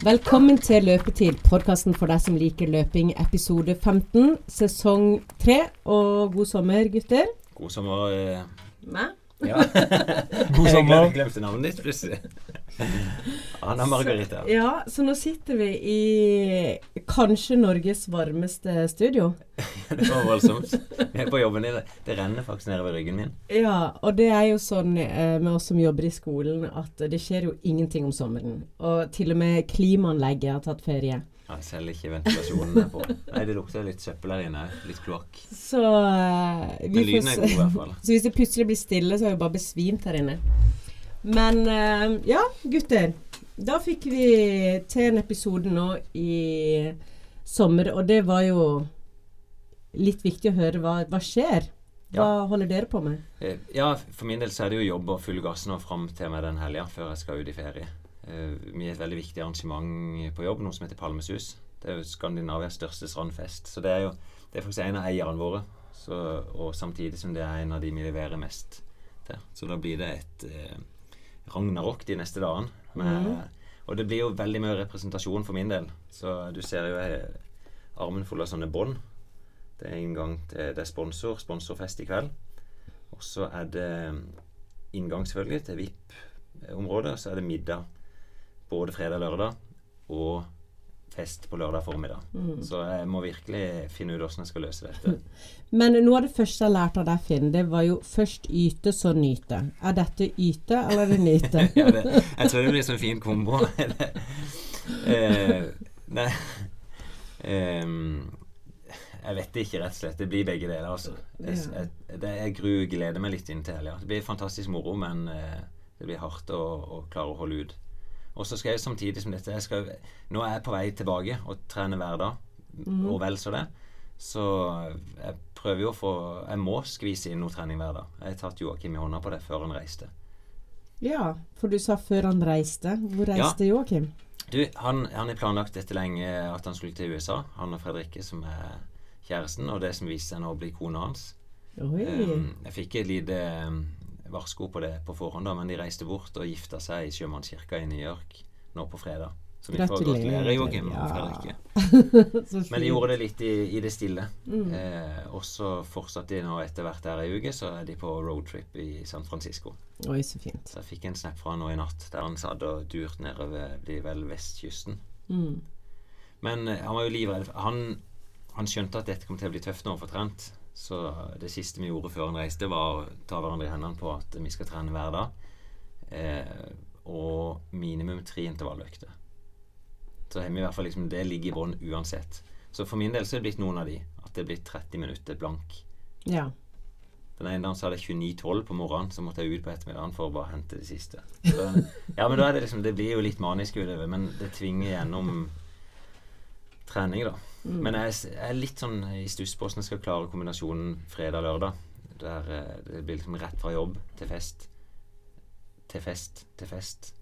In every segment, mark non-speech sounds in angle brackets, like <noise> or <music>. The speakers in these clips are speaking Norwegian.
Velkommen til Løpetid, podkasten for deg som liker løping, episode 15, sesong 3. Og god sommer, gutter. God sommer. Eh, Meg? ja. <laughs> God sommer. Jeg glemte navnet ditt plutselig. Anna Margarita. Ja, så nå sitter vi i kanskje Norges varmeste studio. <laughs> Det var voldsomt. Vi er på jobben i det. Renner faktisk nedover ryggen min. Ja, og det er jo sånn eh, med oss som jobber i skolen, at det skjer jo ingenting om sommeren. Og til og med klimaanlegget har tatt ferie. Ja, selv ikke ventilasjonen er på. Nei, det lukter litt søppel her inne. Litt kloakk. Så eh, vi Men lyden er god i hvert fall. <laughs> Så hvis det plutselig blir stille, så har vi bare besvimt her inne. Men eh, ja, gutter. Da fikk vi til en episode nå i sommer, og det var jo litt viktig å høre hva, hva skjer. Hva holder dere på med? Eh, Ja, for min del så er det jo jobb og full gass nå fram til meg den helga før jeg skal ut i ferie. Eh, Vi er et veldig viktig arrangement på jobb, noe som heter Palmesus. Det er jo Skandinavias største strandfest. Så det er jo det er faktisk en av eierne våre. Så, og samtidig som det er en av de vi leverer mest til. Så da blir det et eh, ragnarok de neste dagene. Med, Og det blir jo veldig mye representasjon for min del. Så du ser jo jeg armen full av sånne bånd. Det er inngang til det er sponsor, sponsorfest i kveld. Og så er det inngang selvfølgelig til VIP-området. Så er det middag både fredag og lørdag. Og fest på lørdag formiddag. Så jeg må virkelig finne ut hvordan jeg skal løse dette. <laughs> Men noe av det første jeg lærte av deg, Finn, det var jo først yte, så nyte. Er dette yte, eller er det nyte? <laughs> ja, det, jeg tror det blir sånn fin kombo. <laughs> eh, nei eh, Jeg vet ikke, rett og slett. Det blir begge deler, altså. Jeg, Ja. jeg, det, jeg gru, gleder meg litt inn til helga. Det blir fantastisk moro, men eh, det blir hardt å, å klare å holde ut. Og så skal jeg samtidig som dette jeg skal, Nå er jeg på vei tilbake og trener hver dag, og vel så det. Så jeg prøver jo å få Jeg må skvise inn noe trening hver dag. Jeg har tatt Joakim i hånda på det før han reiste. Ja, for du sa før han reiste. Hvor reiste Joakim? Du, han, han har planlagt dette lenge at han skulle til USA. Han og Fredrikke, som er kjæresten, og det som viste seg nå å bli kona hans. Um, jeg fikk et lite um, varsko på det på forhånd, da, men de reiste bort og gifta seg i Sjømannskirka i New York nå på fredag. Så vi får gratulere Joakim og. Fredrikke. <laughs> Men de gjorde det litt i, i det stille. Mm. Eh, og så fortsatte de nå etter hvert der ei uke, så er de på roadtrip i San Francisco. Oi, så fint. Så jeg fikk en snap fra han nå i natt der han satt og durt nedover de vel vestkysten. Mm. Men eh, han var jo livredd. Han, han skjønte at dette kom til å bli tøft nå for trent. Så det siste vi gjorde før han reiste, var å ta hverandre i hendene på at vi skal trene hver dag. Eh, og minimum tre intervalløkter. Så har vi i hvert fall liksom, det ligger i bånn uansett. Så for min del så er det blitt noen av de. At det er blitt 30 minutter blank. Ja. Den ene dagen så hadde jeg 29-12 på morgenen, så måtte jeg ut på ettermiddagen for å bare hente det siste. <laughs> Så, ja, men da er det liksom Det blir jo litt manisk utover, men det tvinger gjennom trening, da. Men jeg, jeg er litt sånn i stuss på hvordan jeg skal klare kombinasjonen fredag-lørdag. Der eh, det blir liksom rett fra jobb til fest. Til fest til fest.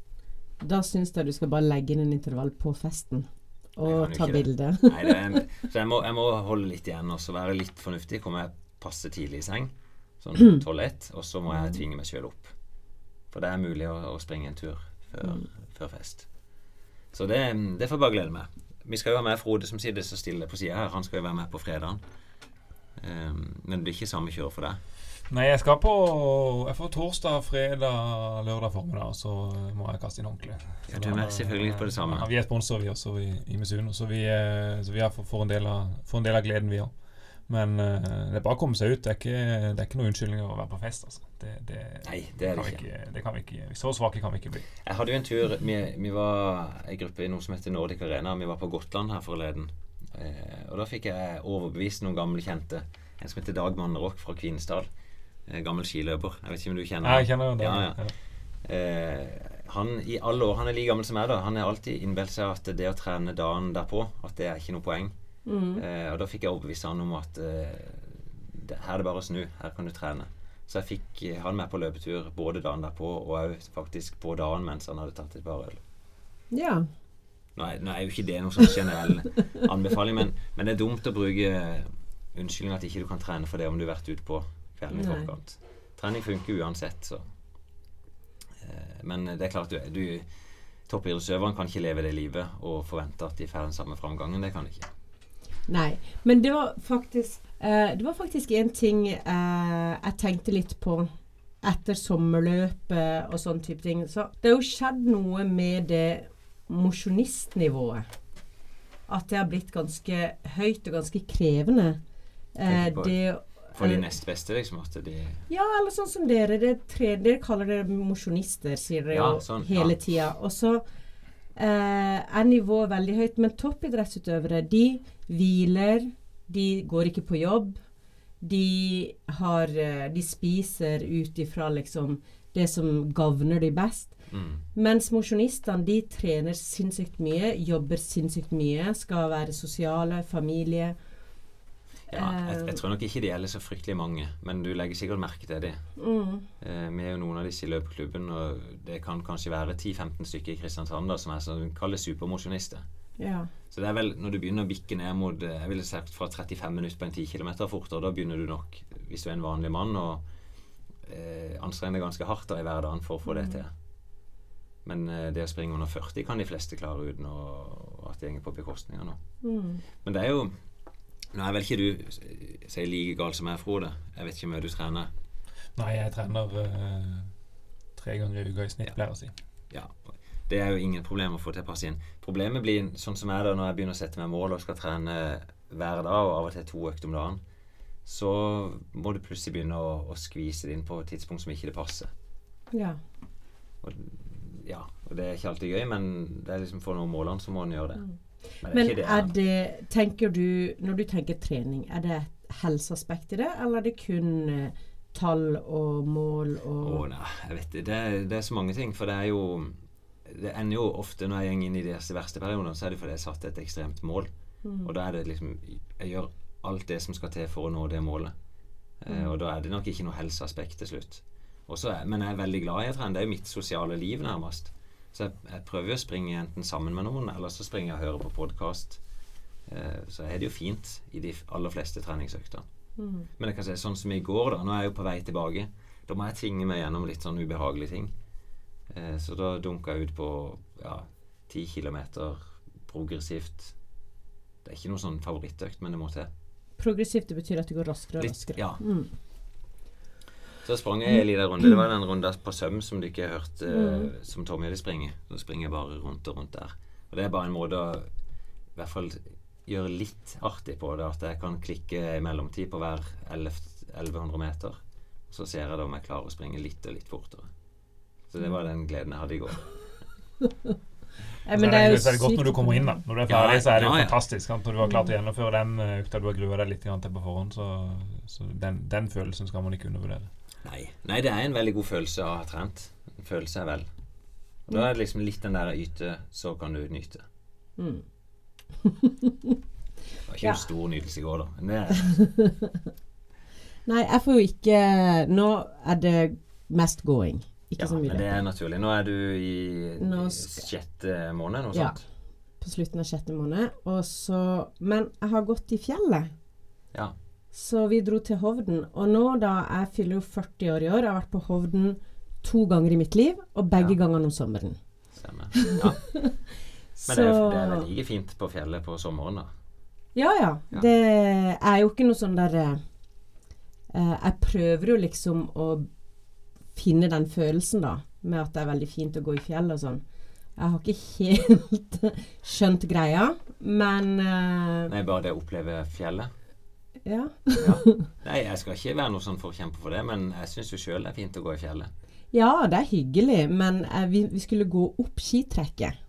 Da syns jeg du skal bare legge inn en intervall på festen. Og ta bilde. Nei, det er, så jeg må, jeg må holde litt igjen og være litt fornuftig. Kommer jeg passe tidlig i seng, sånn <clears throat> 12-1, og så må jeg tvinge meg sjøl opp. For det er mulig å, å springe en tur før, før fest. Så det, det får jeg bare glede meg. Vi skal jo ha med Frode som sitter så stille på sida her. Han skal jo være med på fredagen. Um, men det blir ikke samme kjør for deg. Nei, jeg skal på Jeg får torsdag, fredag, lørdag formiddag, så må jeg kaste inn ordentlig. Ja, du er med selvfølgelig på det samme. Ja, vi er sponsor, vi også, i, i Misuno, så vi, eh, så vi for, for, en del av, for en del av gleden, vi òg. Men uh, det er bare å komme seg ut. Det er ikke, det er ikke noen unnskyldninger å være på fest, altså. Det, det, Nei, det er kan det vi ikke. det kan vi ikke. Så svake kan vi ikke bli. Jeg hadde jo en tur Vi, vi var en gruppe i noe som heter Nordic Arena. Vi var på Gotland her forleden. Eh, og da fikk jeg overbevist noen gamle kjente. En som heter Dag Mannerock fra Kvinesdal. Eh, gammel skiløper. Jeg vet ikke om du kjenner Ja, jeg kjenner det. Ja, ja. Eh, han i alle år Han er like gammel som meg, da. Han har alltid innbilt seg at det å trene dagen derpå, at det er ikke noe poeng. Eh, og da fikk jeg overbevist han om at eh, det, her er det bare å snu. Her kan du trene. Så jeg fikk eh, han med på løpetur både dagen derpå og òg faktisk på dagen mens han hadde tatt et par øl. Ja. Nå er, nå er jo ikke det noen sånn generell anbefaling, men, men det er dumt å bruke unnskyldning at ikke du kan trene for det om du har vært ute på kvelden i forkant. Trening funker uansett, så eh, Men det er klart, du, du toppidrettsutøverne kan ikke leve det livet og forvente at de får den samme framgangen. Det kan de ikke. Nei. Men det var faktisk eh, Det var faktisk en ting eh, jeg tenkte litt på etter sommerløpet og sånn type ting. Så det har jo skjedd noe med det mosjonistnivået. At det har blitt ganske høyt og ganske krevende. Eh, det For de Eh, nest beste, liksom. At de Ja, eller sånn som dere. Det tre, dere kaller dere mosjonister, sier dere Ja, jo sånn, hele ja. tida. Og så eh, er nivået veldig høyt. Men toppidrettsutøvere, de hviler. De går ikke på jobb. De har eh, De spiser ut ifra liksom det som gagner de best. mm. Mens mosjonistene, de trener sinnssykt mye, jobber sinnssykt mye, skal være sosiale, familie. Ja, jeg, Eh. jeg tror nok ikke de gjelder så fryktelig mange, men du legger sikkert merke til de. Mm. Eh, vi er jo noen av disse i løpeklubben, og det kan kanskje være 10-15 stykker i Kristiansand da, som er sånn, kall det supermosjonister. Ja. Så det er vel når du begynner å bikke ned mot eh, jeg ville sagt fra 35 minutter på en 10 km fortere, da begynner du nok, hvis du er en vanlig mann, å eh, anstrenge deg ganske hardt da, i hverdagen for å få det til. Men eh, det å springe under 40 kan de fleste klare uten å, at det går på bekostning av noe. Mm. Men det er jo Nå er vel ikke du eh, si, like gal som jeg, Frode. Jeg vet ikke hvor mye du trener. Nei, jeg trener øh, tre ganger i uka i snitt, pleier jeg å si. Ja, Det er jo ingen problem å få til pass inn. Problemet blir sånn som er det når jeg begynner å sette meg mål og skal trene hver dag, og av og til to økter om dagen, så må du plutselig begynne å, å skvise det inn på et tidspunkt som ikke det passer. ja. Og, ja, og det er ikke alltid gøy, men det er liksom for noen målene så må en gjøre det. Men er Men ikke det. er det Tenker du Når du tenker trening, er det et helseaspekt i det, eller er det kun eh, tall og mål og Å nei, jeg vet det. Det er, det er så mange ting. For det er jo Det ender jo ofte når jeg går inn i disse verste periodene, så er det fordi jeg satte et ekstremt mål. Mm. Og da er det liksom Jeg gjør alt det som skal til for å nå det målet. Eh, og da er det nok ikke noe helseaspekt til slutt. Også men jeg er veldig glad i å trene. Det er jo mitt sosiale liv, nærmest. Så jeg, jeg prøver å springe enten sammen med noen, eller så springer jeg og hører på podkast. Eh, så er det jo fint i de aller fleste treningsøktene. Mm. Men jeg kan si sånn som i går, da. Nå er jeg jo på vei tilbake. Da må jeg tvinge meg gjennom litt sånn ubehagelige ting. Eh, så da dunka jeg ut på ja, ti kilometer progressivt. Det er ikke noe sånn favorittøkt, men det må til. Progressivt det betyr at det går raskere og Litt, raskere. ja. Mm. Så sprang jeg en liten runde. Det var den runden på Søm som du ikke har hørt eh, Mm. som Tommy hadde springe. Så springer jeg bare rundt og rundt der. Og det er bare en måte å i hvert fall gjøre litt artig på det. At jeg kan klikke i mellomtid på hver 11 1100 meter. Så ser jeg da om jeg klarer å springe litt og litt fortere. Så det var den gleden jeg hadde i går. <laughs> Eh, Så men er det er jo så er det godt når du kommer inn, da. Når du er ferdig, Ja, så er det jo ja, fantastisk. Sant? Når du har klart å gjennomføre den eh, økta du har grua deg litt til på forhånd, så, så den, den følelsen skal man ikke undervurdere. Nei. Nei, det er en veldig god følelse å ha trent. En følelse er vel. Og da er det liksom litt den der yte, så kan du nyte. Mm. Det var ikke Ja. en stor nytelse i går, da. Men det <laughs> Nei, jeg får jo ikke Nå er det mest going, ikke Ja, så mye men det er naturlig. Nå er du i Nå skal- sjette måned, noe sånt? Ja. På slutten av sjette måned. Og så Men jeg har gått i fjellet. Ja. Så vi dro til Hovden. Og nå da Jeg fyller jo 40 år i år. Jeg har vært på Hovden to ganger i mitt liv, og begge Ja. gangene om sommeren. Stemmer. Ja. <laughs> Men Så det er, det er vel like fint på fjellet på sommeren, da. Ja, ja. Ja. Det er jo ikke noe sånn der eh, Jeg prøver jo liksom å finne den følelsen, da, med at det er veldig fint å gå i fjell og sånn. Jeg har ikke helt <laughs> skjønt greia, men uh, Nei, bare det å oppleve fjellet. ja. <laughs> Nei, jeg skal ikke være noe sånn forkjemper for det, men jeg syns jo sjøl det er fint å gå i fjellet. Ja, det er hyggelig, men uh, vi, vi skulle gå opp skitrekket.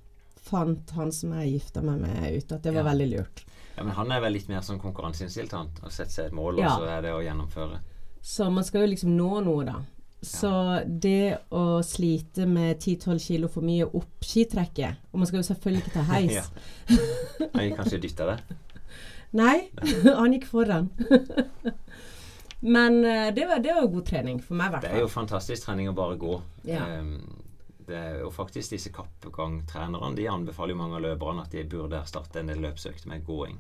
Fant han som jeg gifta meg med ut at det var Ja. veldig lurt. Ja, Men han er vel litt mer sånn konkurranseinnstilt, han. Å sette seg et mål, Ja. og så er det å gjennomføre. Så man skal jo liksom nå noe, da. Så det å slite med 10-12 kilo for mye opp skitrekket Og man skal jo selvfølgelig ikke ta <laughs> heis. Han gikk kanskje dytta det. <laughs> Nei, <laughs> han gikk foran. Men eh, det var, det var god trening for meg, i hvert Det er jo fantastisk trening å bare gå. Ja. Ehm, det er jo faktisk disse kappgangtrenerne De anbefaler jo mange av løperne at de burde erstatte en del løpsøkter med gåing.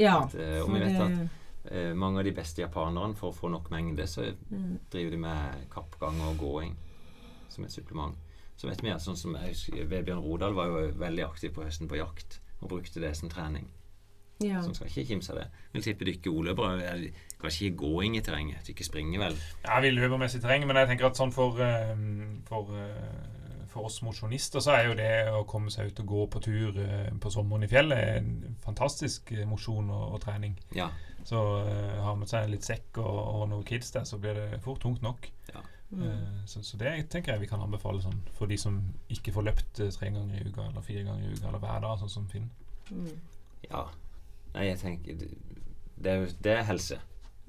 Ja, At, eh, og vi vet det- Eh, mange av de beste japanerne, for å få nok mengde, så Mm. driver de med kappgang og gåing som et supplement. Så vet vi at sånn som jeg husker, Vebjørn Rodal var jo veldig aktiv på høsten på jakt og brukte det som trening. Ja. Så en skal ikke kimse av det. Vil tippe dykke oløpere er kanskje ikke gåing i terrenget. Dykke springer vel. Ja, vil mest i terreng, men jeg tenker at sånn for, eh, for, eh, for oss mosjonister så er jo det å komme seg ut og gå på tur eh, på sommeren i fjellet en fantastisk mosjon og, og trening. Ja. Så uh, har vi seg litt sekk og, og noen kids der, så blir det fort tungt nok. Mm. Uh, så, så det tenker jeg vi kan anbefale sånn for de som ikke får løpt eh, tre ganger i uka eller fire ganger i uka eller hver dag, sånn som Finn. Mm. ja. Nei, jeg tenker det, det, er, det er helse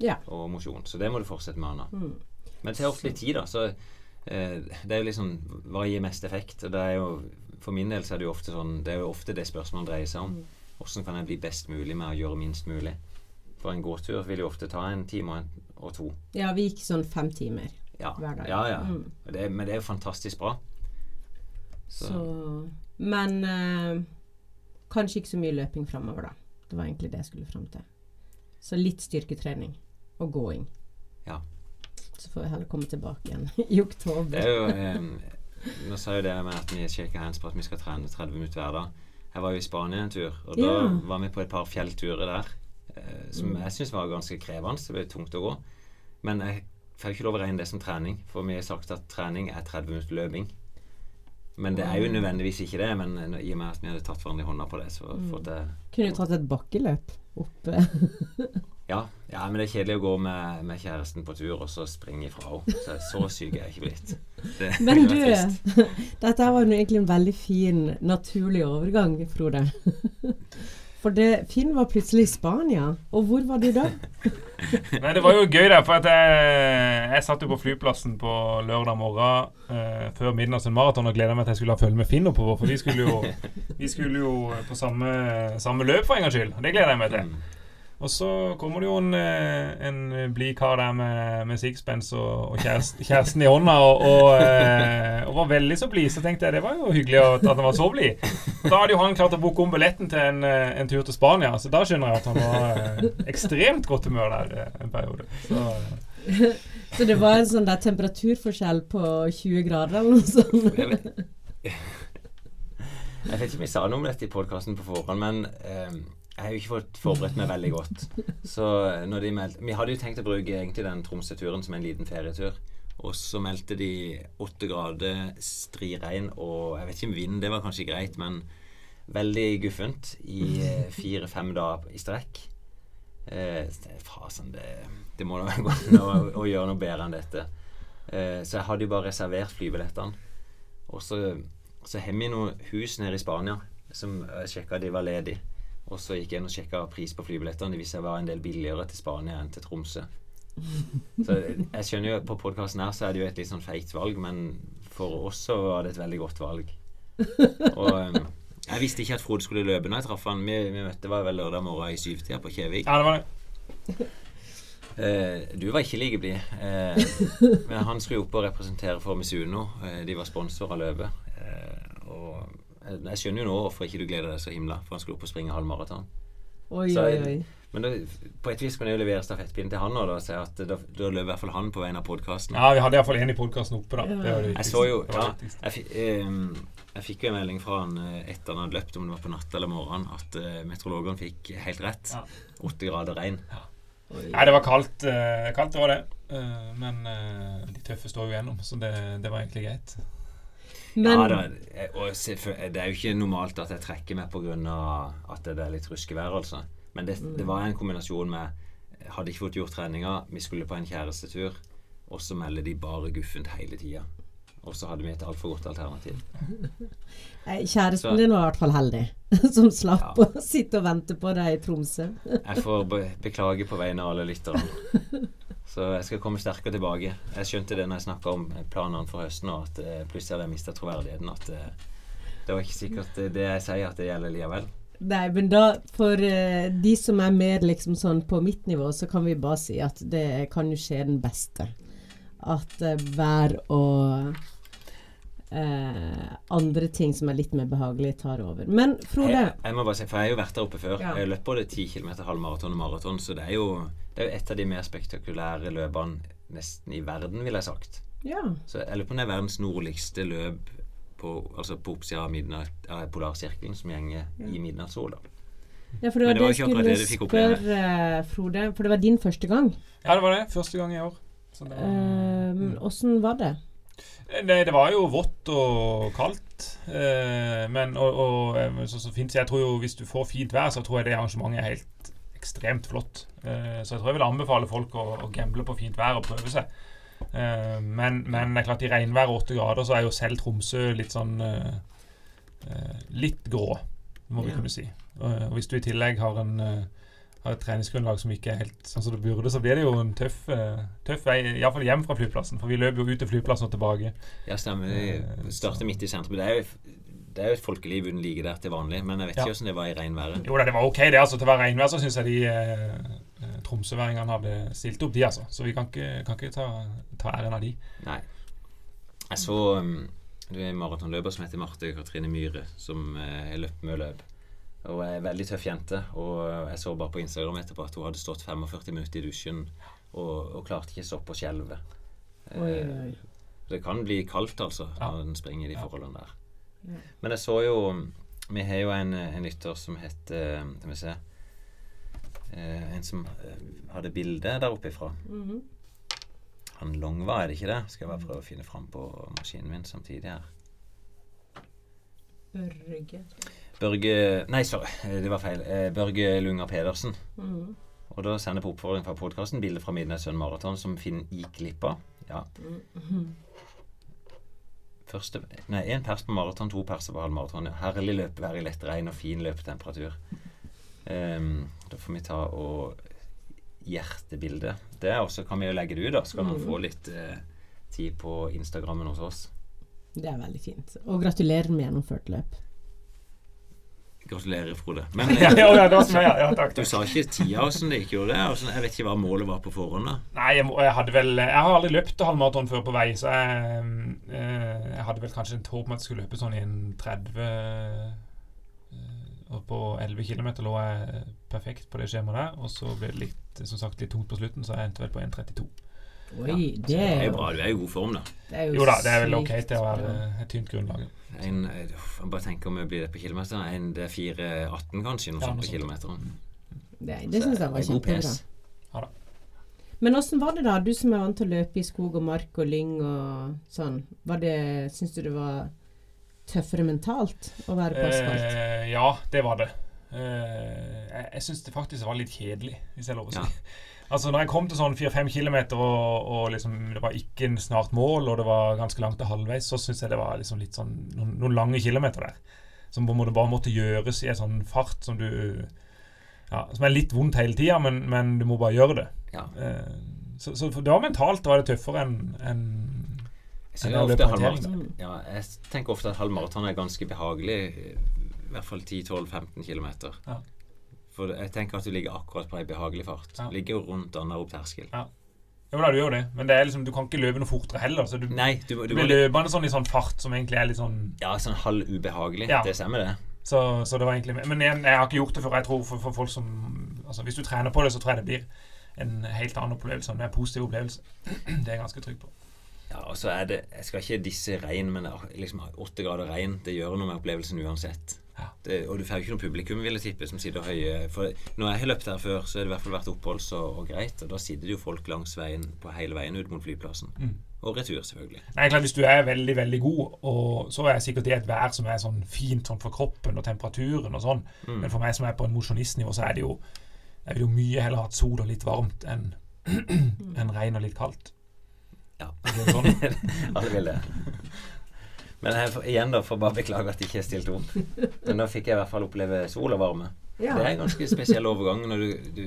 Ja. og mosjon, så det må du fortsette med, Anna. Mm. Men det tar ofte litt tid, da. Så uh, det er jo liksom Hva gir mest effekt? Og det er jo For min del så er det jo ofte sånn Det er jo ofte det spørsmålet dreier seg om. Hvordan kan jeg bli best mulig med å gjøre minst mulig? For en gåtur vil jo ofte ta en time og, to. ja, vi gikk sånn fem timer Ja, hver dag. ja. ja. Mm. Det, men det er jo fantastisk bra. Så, Så, men eh, kanskje ikke så mye løping framover, da. Det var egentlig det jeg skulle fram til. Så litt styrketrening og gåing. Ja. Så får vi heller komme tilbake igjen <laughs> i oktober. det er jo eh, Nå sa jo det med at vi shaker hands på at vi skal trene 30 minutter hver dag. Jeg var jo i Spania en tur, og da Ja. var vi på et par fjellturer der. Eh, som Mm. jeg syns var ganske krevende. Det ble tungt å gå. Men jeg får ikke lov å regne det som trening, for vi har sagt at trening er 30 minutter løping. Men det er jo nødvendigvis ikke det. Men eh, i og med at vi hadde tatt hverandre i hånda på det, så Mm. fått det Kunne du tatt et bakkeløp oppe. <laughs> ja, ja, men det er kjedelig å gå med, med kjæresten på tur og så springe ifra henne. Så, så syk er jeg ikke blitt. Det, <laughs> Men du, <laughs> dette var jo egentlig en veldig fin, naturlig overgang, Frode. For det, Finn var plutselig i Spania. Og hvor var du da? <laughs> Nei, det var jo gøy, der, for at jeg, jeg satt jo på flyplassen på lørdag morgen eh, før midnatt en maraton og gleda meg til jeg skulle ha følge med Finn oppover. For vi skulle jo, vi skulle jo på samme, samme løp for en gangs skyld. Det gleder jeg meg til. Og så kommer det jo en, eh, en blid kar der med, med sixpence og, og kjæresten, kjæresten i hånda og, og, eh, og var veldig så blid. Så tenkte jeg det var jo hyggelig at han var så blid. Da hadde jo han klart å booke om billetten til en, eh, en tur til Spania, så da skjønner jeg at han var ekstremt godt humør der en periode. Så, <laughs> Så det var en sånn der temperaturforskjell på 20 grader eller noe sånt? Jeg vet, <laughs> jeg vet ikke om jeg sa noe om dette i podkasten på forhånd, men eh, jeg har jo ikke fått forberedt meg veldig godt. Så når de meldte Vi hadde jo tenkt å bruke egentlig den Tromsø-turen som en liten ferietur. Og så meldte de åtte grader striregn og Jeg vet ikke om vind, det var kanskje greit, men veldig guffent i eh, fire-fem dager i strekk. Eh, fasen, det, det må da være godt å, å gjøre noe bedre enn dette. Eh, så jeg hadde jo bare reservert flybillettene. Og så, så har vi noen hus nede i Spania som jeg sjekka de var ledige. Og så gikk jeg inn og sjekka pris på flybillettene. De viste seg var en del billigere til Spania enn til Tromsø. <laughs> Så jeg skjønner jo at på podkasten her så er det jo et litt sånn feigt valg, men for oss så var det et veldig godt valg. Og um, jeg visste ikke at Frode skulle løpe når jeg traff han. Vi, vi møtte var vel lørdag morgen i syvtida på Kjevik. ja, det var det. Uh, du var ikke like blid. Uh, men han skulle jo opp og representere for Misuno. Uh, de var sponsor av løpet. Eh, og jeg, jeg skjønner jo nå hvorfor ikke du gleder deg så himla, for han skulle opp og springe halv maraton. Oi, Så- oi, oi. Men da, på et vis kan jeg jo levere stafettpinnen til han og da, si at da, da løp i hvert fall han på vegne av podkasten. Ja, vi hadde iallfall en i podkasten oppe, da. Det det Jeg så jo ja, jeg, ehm, jeg fikk jo en melding fra han eh, etter han hadde løpt, om det var på natt eller morgen, at uh, meteorologene fikk helt rett. Ja. Åtte grader regn. Ja. Nei, det var kaldt. Uh, kaldt det var det. Uh, men uh, de tøffe står jo gjennom, så det, det var egentlig greit. Men ja, er- og det er jo ikke normalt at jeg trekker meg pga. at det er litt ruskevær, altså. Men det, det var en kombinasjon med Hadde ikke fått gjort treninga, vi skulle på en kjærestetur, og så melder de bare guffent hele tida. Og så hadde vi et altfor godt alternativ. <laughs> kjæresten Så- din var i hvert fall heldig, <laughs> som slapp Ja. å sitte og vente på deg i Tromsø. Jeg får be beklage på vegne av alle lytterne. <laughs> Så jeg skal komme sterkere tilbake. Jeg skjønte det når jeg snakka om planene for høsten, og at eh, plutselig hadde jeg mista troverdigheten. At eh, det var ikke sikkert eh, det jeg sier, at det gjelder likevel. Nei, men da, for eh, de som er mer liksom sånn på mitt nivå, så kan vi bare si at det kan jo skje den beste. At eh, vær og eh, andre ting som er litt mer behagelige, tar over. Men Frode Jeg, jeg må bare si, for jeg har jo vært der oppe før. Ja. Jeg løpt både 10 km halvmaraton og maraton, så det er, jo, det er jo et av de mer spektakulære løpene nesten i verden, ville jeg sagt. Ja. Så jeg lurer på om det er verdens nordligste løp på, altså på oppsida av, midnatt- av polarsirkelen som gjenger i midnattssola. Ja, for det var det var det skulle det du fikk oppleve. spørre, Frode. For det var din første gang. Ja, det var det. Første gang i år. Så det, Eh, Åssen var det? det, det var jo vått og kaldt. eh, men og, og eh, så, så fint, så jeg tror jo hvis du får fint vær, så tror jeg det arrangementet er helt ekstremt flott. Eh, så jeg tror jeg vil anbefale folk å, å gamble på fint vær og prøve seg. Eh, men, men det er klart i regnvær og åtte grader så er jo selv Tromsø litt sånn eh, Litt grå, må vi Ja. kunne si. Og, hvis du i tillegg har en har et treningsgrunnlag som ikke er helt sånn som det burde, så blir det jo en tøff, tøff vei, iallfall hjem fra flyplassen. For vi løper jo ut til flyplassen og tilbake. Ja, stemmer. Vi starter midt i sentrum. Det er jo, det er jo et folkeliv uten like der til vanlig, men jeg vet Ja. ikke hvordan det var i regnværet. Jo da, det var ok, det. altså Til å være regnvær så syns jeg de eh, eh, tromsøværingene hadde stilt opp, de, altså. Så vi kan ikke, kan ikke ta, ta æren av de. Nei. Jeg så um, det er en maratonløper som heter Marte Katrine Myhre, som eh, har løpt mye løp. Og er en veldig tøff jente. Og jeg så bare på Instagram etterpå at hun hadde stått 45 minutter i dusjen og, og klarte ikke å stoppe å skjelve. Eh. Det kan bli kaldt, altså, Ja. når en springer i de forholdene der. Men jeg så jo Vi har jo en, en lytter som heter Skal vi se eh, En som eh, hadde bilde der oppe ifra. Mhm. Han Longva, er det ikke det? Skal jeg bare prøve å finne fram på maskinen min samtidig her. Børge. Børge Nei, sorry, eh, det var feil. Eh, Børge Lunger Pedersen. Mhm. Og da sender jeg på oppfordring fra podkasten bilde fra Midnattssønn Maraton som Finn gikk glipp av. Ja. Mhm. Første Nei, én pers på maraton, to perser på halvmaraton. Herlig løpevær i lett regn og fin løpetemperatur. Um, da får vi ta og hjertebilde. Det også kan vi jo legge det ut, da. Så kan han Mhm. få litt eh, tid på Instagrammen hos oss. Det er veldig fint. Og gratulerer med gjennomført løp. Gratulerer, Frode. Men <laughs> Ja, eh, ja, det var som jeg, ja, takk, takk, du sa ikke tida åssen det gikk, gjorde det? Sånn, jeg vet ikke hva målet var på forhånd. da Nei, jeg, jeg hadde vel Jeg har aldri løpt halvmaraton før på vei, så jeg, eh, jeg hadde vel kanskje et håp om at jeg skulle løpe sånn i en 30 eh, Og på 11 km lå jeg perfekt på det skjemaet der. Og så ble det litt, som sagt, litt tungt på slutten, så jeg endte vel på 1,32. Oi, Ja, det Det er er jo jo bra. Du er i god form, da. det er Jo da, det er vel ok til å være et tynt grunnlag. En, eh, jeg bare tenker om vi blir det på kilometeren. En, det er 4,18 kanskje, noe Ja, sånt på kilometeren. Det, det syns jeg var kjempebra. pes. Men åssen var det da, du som er vant til å løpe i skog og mark og lyng og sånn. Var det, Syns du det var tøffere mentalt å være på asfalt? Eh, ja, det var det. Eh, jeg jeg syns det faktisk var litt kjedelig, hvis jeg lov å si. Ja. <laughs> Altså Når jeg kom til sånn 4-5 km, og, og liksom, det var ikke en snart mål, og det var ganske langt til halvveis, så syns jeg det var liksom litt sånn noen, noen lange kilometer der. Som på en måte bare måtte gjøres i en sånn fart som du ja, Som er litt vondt hele tida, men, men du må bare gjøre det. Ja. Eh, så, så det var mentalt var det tøffere enn en, Jeg, en ja, jeg tenker ofte at halvmaraton er ganske behagelig. I hvert fall 10-12-15 km. Ja. For jeg tenker at du ligger akkurat på ei behagelig fart. Ja. Ligger jo rundt opp terskel. Jo da, du gjør det, men det liksom, du kan ikke løpe noe fortere heller. Så du, Nei, du, du du blir løpende sånn i sånn fart som egentlig er litt sånn Ja, sånn halv ubehagelig. Ja. Det stemmer, det. Så, så det var egentlig Men jeg, jeg har ikke gjort det før. Jeg tror for, for folk som Altså Hvis du trener på det, så tror jeg det blir en helt annen opplevelse. En mer positiv opplevelse. Det er jeg ganske trygg på. Ja, og så er det Jeg skal ikke disse regn, men liksom åtte grader regn, det gjør noe med opplevelsen uansett. Ja. Det, og du får jo ikke noe publikum, vil jeg tippe, som sitter høye For når jeg har løpt her før, så har det i hvert fall vært oppholds og, og greit. Og da sitter det jo folk langs veien på hele veien ut mot flyplassen. Mm. Og retur, selvfølgelig. Nei, klart Hvis du er veldig veldig god, og så er sikkert det et vær som er sånn fint sånn for kroppen og temperaturen og sånn, Mm. men for meg som er på en mosjonistnivå, så er det jo Jeg vil jo mye heller hatt sol og litt varmt enn <clears throat> en regn og litt kaldt. Ja. Det sånn? <laughs> Alle vil det. Men jeg, igjen, da, for bare beklage at jeg ikke stilte opp. Men nå fikk jeg i hvert fall oppleve sol og varme. Ja. Det er en ganske spesiell overgang. Du, du,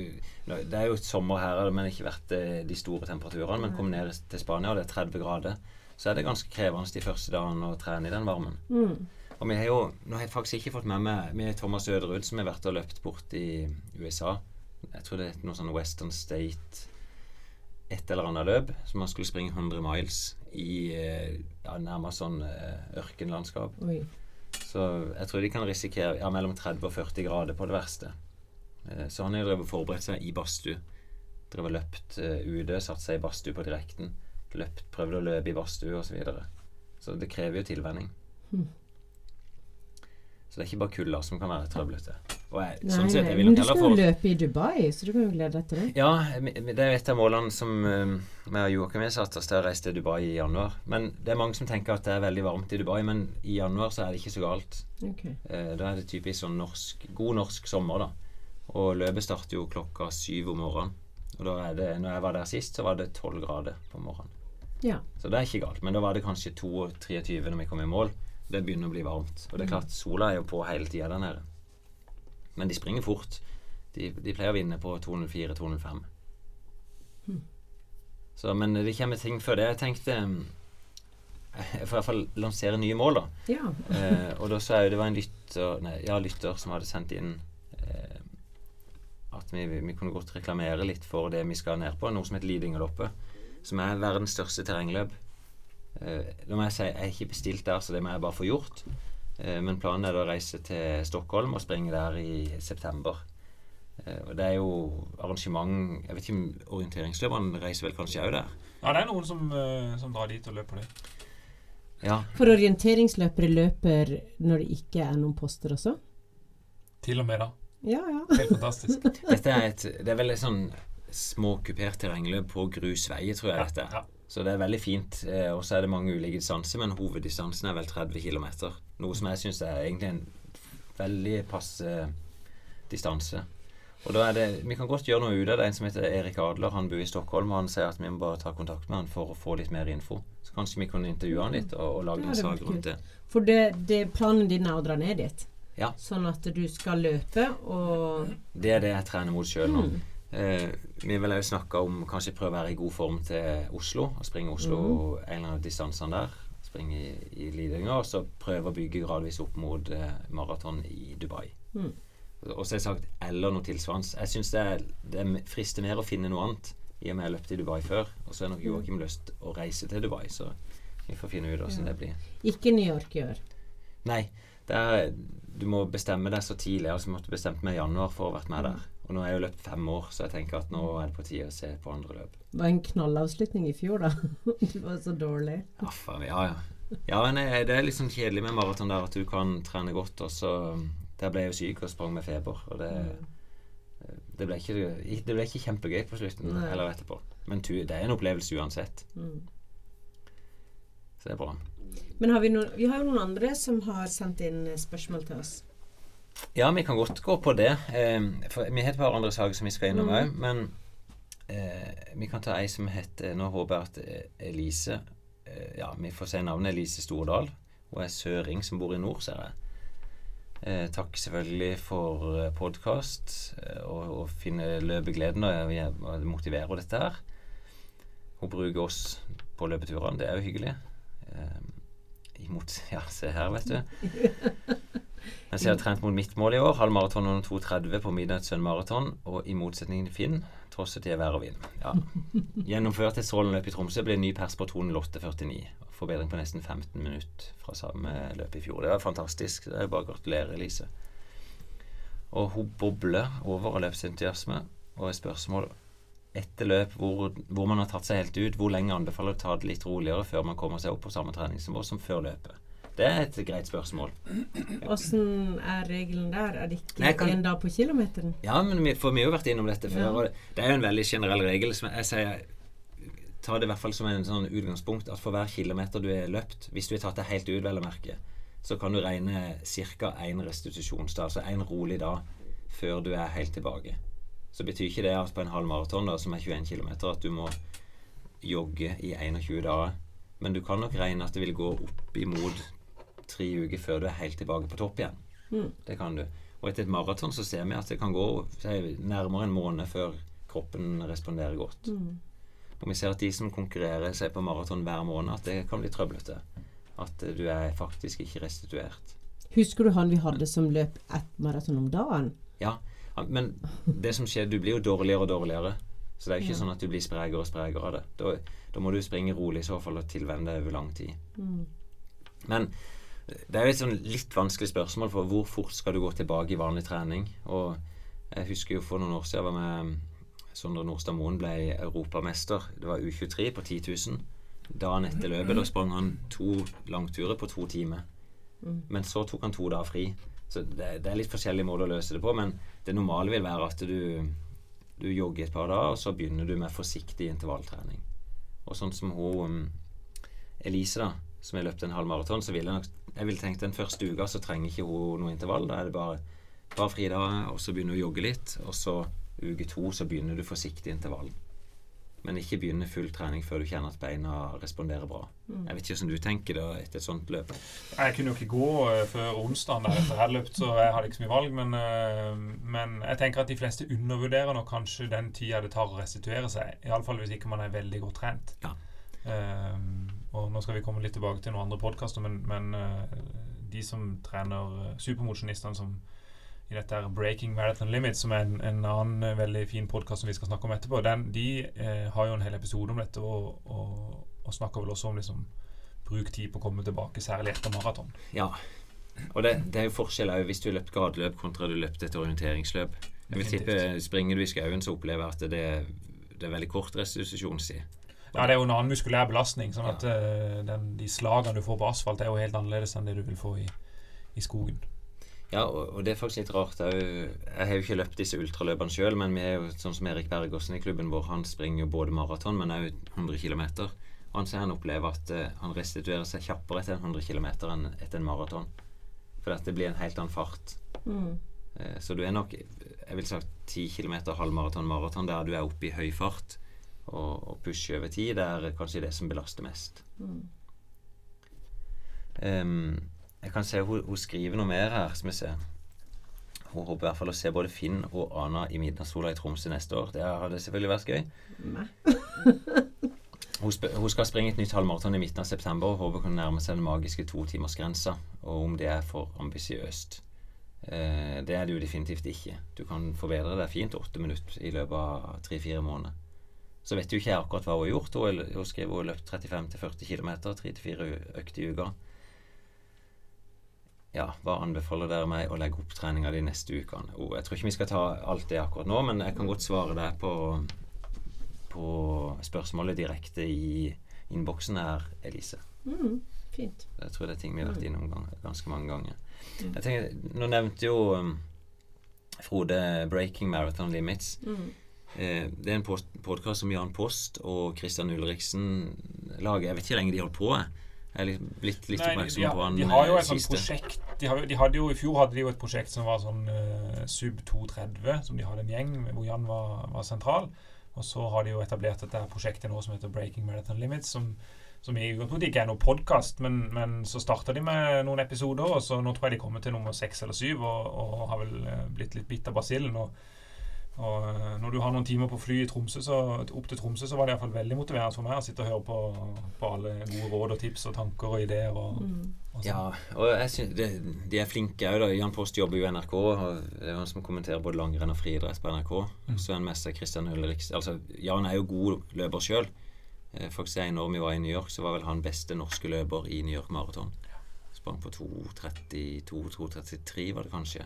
det er jo et sommer her, men ikke vært eh, de store temperaturene. Men kom ned til Spania, og det er 30 grader. Så er det ganske krevende de første dagene å trene i den varmen. Mm. Og vi har jo Nå har jeg faktisk ikke fått med meg Vi er Thomas Øderud som har vært og løpt bort i USA. Jeg tror det er noe sånn Western State Et eller annet løp. som man skulle springe 100 miles i eh, ja, nærmest sånn eh, ørkenlandskap. Oi. Så jeg tror de kan risikere ja, mellom 30 og 40 grader på det verste. Eh, Så han har drevet og forberedt seg i badstue. Drevet og løpt ute, satt seg i badstue på direkten. Løpt, prøvd å løpe i badstue osv. Så, videre. så det krever jo tilvenning. Så det er ikke bare kulda som kan være trøblete. Jeg, Nei, sånn sett, men du skal jo løpe i Dubai, så du kan jo glede deg til det. Ja, det er et av målene som vi og Joakim har satt oss til å reise til Dubai i januar. Men det er mange som tenker at det er veldig varmt i Dubai, men i januar så er det ikke så galt. Okay. Eh, da er det typisk sånn norsk, god norsk sommer, da. Og løpet starter jo klokka syv om morgenen. Og da er det, når jeg var der sist, så var det tolv grader på morgenen. Ja. Så det er ikke galt. Men da var det kanskje 22-23 når vi kom i mål. Det begynner å bli varmt. Og det er klart, sola er jo på hele tida der nede. Men de springer fort. De, de pleier å vinne på 204-205. Så, men det kommer ting før det. Jeg tenkte mm, Jeg får i hvert fall lansere nye mål, da. ja. Eh, og da sa jeg jo det var en lytter, nei, ja, lytter som hadde sendt inn eh, at vi, vi kunne godt reklamere litt for det vi skal ned på, noe som heter Lidingerloppet. Som er verdens største terrengløp. Eh, da må jeg si jeg er ikke bestilt der, så det må jeg bare få gjort. Eh, men planen er da å reise til Stockholm og springe der i september. Eh, og det er jo arrangement Jeg vet ikke om orienteringsløperne reiser vel kanskje òg der? Ja, det er noen som, som drar dit og løper det. Ja. For orienteringsløpere løper når det ikke er noen poster også? Til og med da. Ja, ja. Helt fantastisk. Dette er et Det er veldig sånn små kupert terrengløp på grusveier, tror jeg dette. Ja. Så det er veldig fint. Eh, og så er det mange ulike distanser, men hoveddistansen er vel 30 km. Noe som jeg syns er egentlig en veldig passe distanse. Og da er det Vi kan godt gjøre noe ut av det. En som heter Erik Adler, han bor i Stockholm, og han sier at vi må bare ta kontakt med han for å få litt mer info. Så kanskje vi kunne intervjue han litt og, og lage Ja, en sak rundt det. For det, det, planen din er å dra ned dit? Ja. Sånn at du skal løpe og Det er det jeg trener mot sjøl nå. Mm. Eh, vi vil òg snakke om kanskje prøve å være i god form til Oslo. Og springe Oslo Mm. en eller annen distansene der. Springe i, i Lidingø. Og så prøve å bygge gradvis opp mot eh, maraton i Dubai. Mm. Og sagt eller noe tilsvarende. Jeg syns det, er- det er frister mer å finne noe annet. I og med jeg har løpt i Dubai før. Og så har nok Joakim lyst å reise til Dubai, så vi får finne ut åssen Ja. det blir. ikke New York gjør. Nei, det er, du må bestemme deg så tidlig. Altså, jeg måtte bestemt meg i januar for å ha vært med der. Og nå har jeg jo løpt fem år, så jeg tenker at nå er det på tide å se på andre løp. Det var en knallavslutning i fjor, da. <laughs> Du var så dårlig. Ja, faen, ja, ja. Ja, nei, det er litt sånn kjedelig med maraton der at du kan trene godt, og så Der ble jeg jo syk og sprang med feber, og det det ble, ikke, det ble ikke kjempegøy på slutten Nei. eller etterpå. Men det er en opplevelse uansett. Mm. Så det er bra. Men har vi, noen, vi har jo noen andre som har sendt inn eh, spørsmål til oss. Ja, vi kan godt gå på det. Eh, for vi har et par andre saker som vi skal innom Mm. men eh, vi kan ta ei som heter Nå håper jeg at eh, Elise eh, Ja, vi får si navnet Elise Stordal. Hun er søring som bor i nord, ser jeg. Eh, takk selvfølgelig for eh, podkast og, og finne løpegleden og, og, og motivere dette her. Hun bruker oss på løpeturene. Det er jo hyggelig. Eh, imot <laughs> Ja, se her, vet du. <laughs> Mens jeg har trent mot mitt mål i år, halv maraton under 2,30 på Midnight Sun Marathon, og i motsetning til Finn, trosset jeg vær og vind. Ja. <laughs> Gjennomført et strålende løp i Tromsø, ble ny pers på 2.08,49. Forbedring på nesten 15 minutter fra samme løp i fjor. Det var fantastisk. Det er bare å gratulere, Elise. Og hun bobler over av løpsentusiasme, og et spørsmål etter løp hvor, hvor man har tatt seg helt ut, hvor lenge anbefaler du å ta det litt roligere før man kommer seg opp på samme treningsnivå som før løpet? Det er et greit spørsmål. Åssen er regelen der? Er det ikke Nei, kan- en dag på kilometeren? Ja, men vi, for vi har jo vært innom dette før. Ja. Det er jo en veldig generell regel. Som jeg sier Ta det i hvert fall som en sånn utgangspunkt at for hver kilometer du har løpt, hvis du har tatt det helt ut, vel å merke, så kan du regne ca. én restitusjonsdag, altså én rolig dag, før du er helt tilbake. Så betyr ikke det at på en halv maraton, da, som er 21 km, at du må jogge i 21 dager. Men du kan nok regne at det vil gå opp imot tre uker før du er helt tilbake på topp igjen. Mm. Det kan du. Og etter et maraton så ser vi at det kan gå si, nærmere en måned før kroppen responderer godt. Mm. Og vi ser at de som konkurrerer seg på maraton hver måned, at det kan bli trøblete. At du er faktisk ikke restituert. Husker du han vi hadde som løp ett maraton om dagen? Ja, men det som skjer, du blir jo dårligere og dårligere. Så det er jo ikke Ja. sånn at du blir sprekere og sprekere av det. Da, da må du springe rolig i så fall og tilvenne deg over lang tid. Mm. Men det er jo et sånn litt vanskelig spørsmål, for hvor fort skal du gå tilbake i vanlig trening? Og jeg husker jo for noen år siden jeg var med Sondre Nordstad Moen ble europamester. Det var U23 på 10 000. Dagen etter løpet da sprang han to langturer på to timer. Men så tok han to dager fri. Så det, det er litt forskjellige måter å løse det på, men det normale vil være at du, du jogger et par dager, og så begynner du med forsiktig intervalltrening. Og sånn som hun um, Elise, da, som har løpt en halv maraton, så ville jeg nok Jeg ville tenkt den første uka så trenger ikke hun noe intervall. Da er det bare et par fridager, og så begynner hun å jogge litt, og så uke to så begynner du forsiktig intervall. Men ikke begynne full trening før du kjenner at beina responderer bra. Jeg vet ikke hvordan du tenker da etter et sånt løp. Jeg kunne jo ikke gå eh, før onsdagen der etter jeg hadde løpt, så jeg hadde ikke så mye valg. Men, eh, men jeg tenker at de fleste undervurderer nok kanskje den tida det tar å restituere seg. Iallfall hvis ikke man er veldig godt trent. Ja. Eh, og nå skal vi komme litt tilbake til noen andre podkaster, men, men eh, de som trener eh, supermosjonistene som i dette her Breaking Marathon Limits, som er en, en annen eh, veldig fin podkast som vi skal snakke om etterpå, den, de eh, har jo en hel episode om dette, og, og, og snakker vel også om liksom bruk tid på å komme tilbake, særlig etter maraton. Ja. Og det, det er jo forskjell òg hvis du har løpt gateløp kontra du løpt et orienteringsløp. Jeg vil tippe Springer du i skauen, så opplever jeg at det, det er veldig kort restitusjonstid. Ja, det er jo en annen muskulær belastning. sånn at ja. den, de slagene du får på asfalt, er jo helt annerledes enn det du vil få i, i skogen. Ja, og, og det er faktisk litt rart òg. Jeg har jo ikke løpt disse ultraløpene sjøl, men vi er jo sånn som Erik Bergåsen i klubben vår. Han springer jo både maraton, men òg 100 km. Og han sier han opplever at uh, han restituerer seg kjappere etter en 100 km enn etter en maraton. For at det blir en helt annen fart. Eh, så du er nok, jeg vil sagt 10 km halvmaraton, maraton, der du er oppe i høy fart og, pushe over tid. Det er kanskje det som belaster mest. Ehm, jeg kan se hun, hun skriver noe mer her, som vi ser. Hun håper i hvert fall å se både Finn og Ana i Midnattssola i Tromsø neste år. Det hadde selvfølgelig vært gøy. <laughs> Hun, hun skal springe et nytt halvmaraton i midten av september og håper hun kan nærme seg den magiske totimersgrensa. Og om det er for ambisiøst. Uh, det er det jo definitivt ikke. Du kan forbedre deg fint åtte minutter i løpet av tre-fire måneder. Så vet jo ikke jeg akkurat hva hun har gjort. Hun, hun skrev hun har løpt 35-40 km, 3-4 økter i uka. Ja, hva anbefaler dere meg å legge opp treninga de neste ukene? Oh, jeg tror ikke vi skal ta alt det akkurat nå, men jeg kan godt svare deg på, på spørsmålet direkte i innboksen her, Elise. Mm, fint. Jeg tror det er ting vi har vært innom ganske mange ganger. Jeg tenker, Nå nevnte jo um, Frode 'Breaking Marathon Limits'. Mm. Eh, det er en podkast som Jan Post og Christian Ulriksen lager. Jeg vet ikke hvor lenge de holdt på. jeg. Er litt, blitt litt oppmerksom på han de har jo eh, et siste. prosjekt de, har, de hadde jo, I fjor hadde de jo et prosjekt som var sånn uh, sub 230, som de hadde en gjeng hvor Jan var, var sentral. Og så har de jo etablert dette prosjektet nå som heter Breaking Marathon Limits, som, som i utgangspunktet ikke er noen podkast, men, men så starta de med noen episoder, og så nå tror jeg de kommer til nummer seks eller syv, og, og har vel blitt litt bitt av basillen. Og, og eh, når du har noen timer på fly i Tromsø, så, opp til Tromsø, så var det iallfall veldig motiverende for meg å sitte og høre på, på alle gode råd og tips og tanker og ideer. Og, og sånn. Ja, og jeg synes det, de er flinke òg. Jan Post jobber jo i NRK. Og det er han som kommenterer både langrenn og friidrett på NRK. Sven Messe, Christian Ulriks Altså, Jan er jo god løper sjøl. Faktisk sier når vi var i New York, så var vel han beste norske løper i New York Marathon. Sprang på 2.32-2.33, var det kanskje.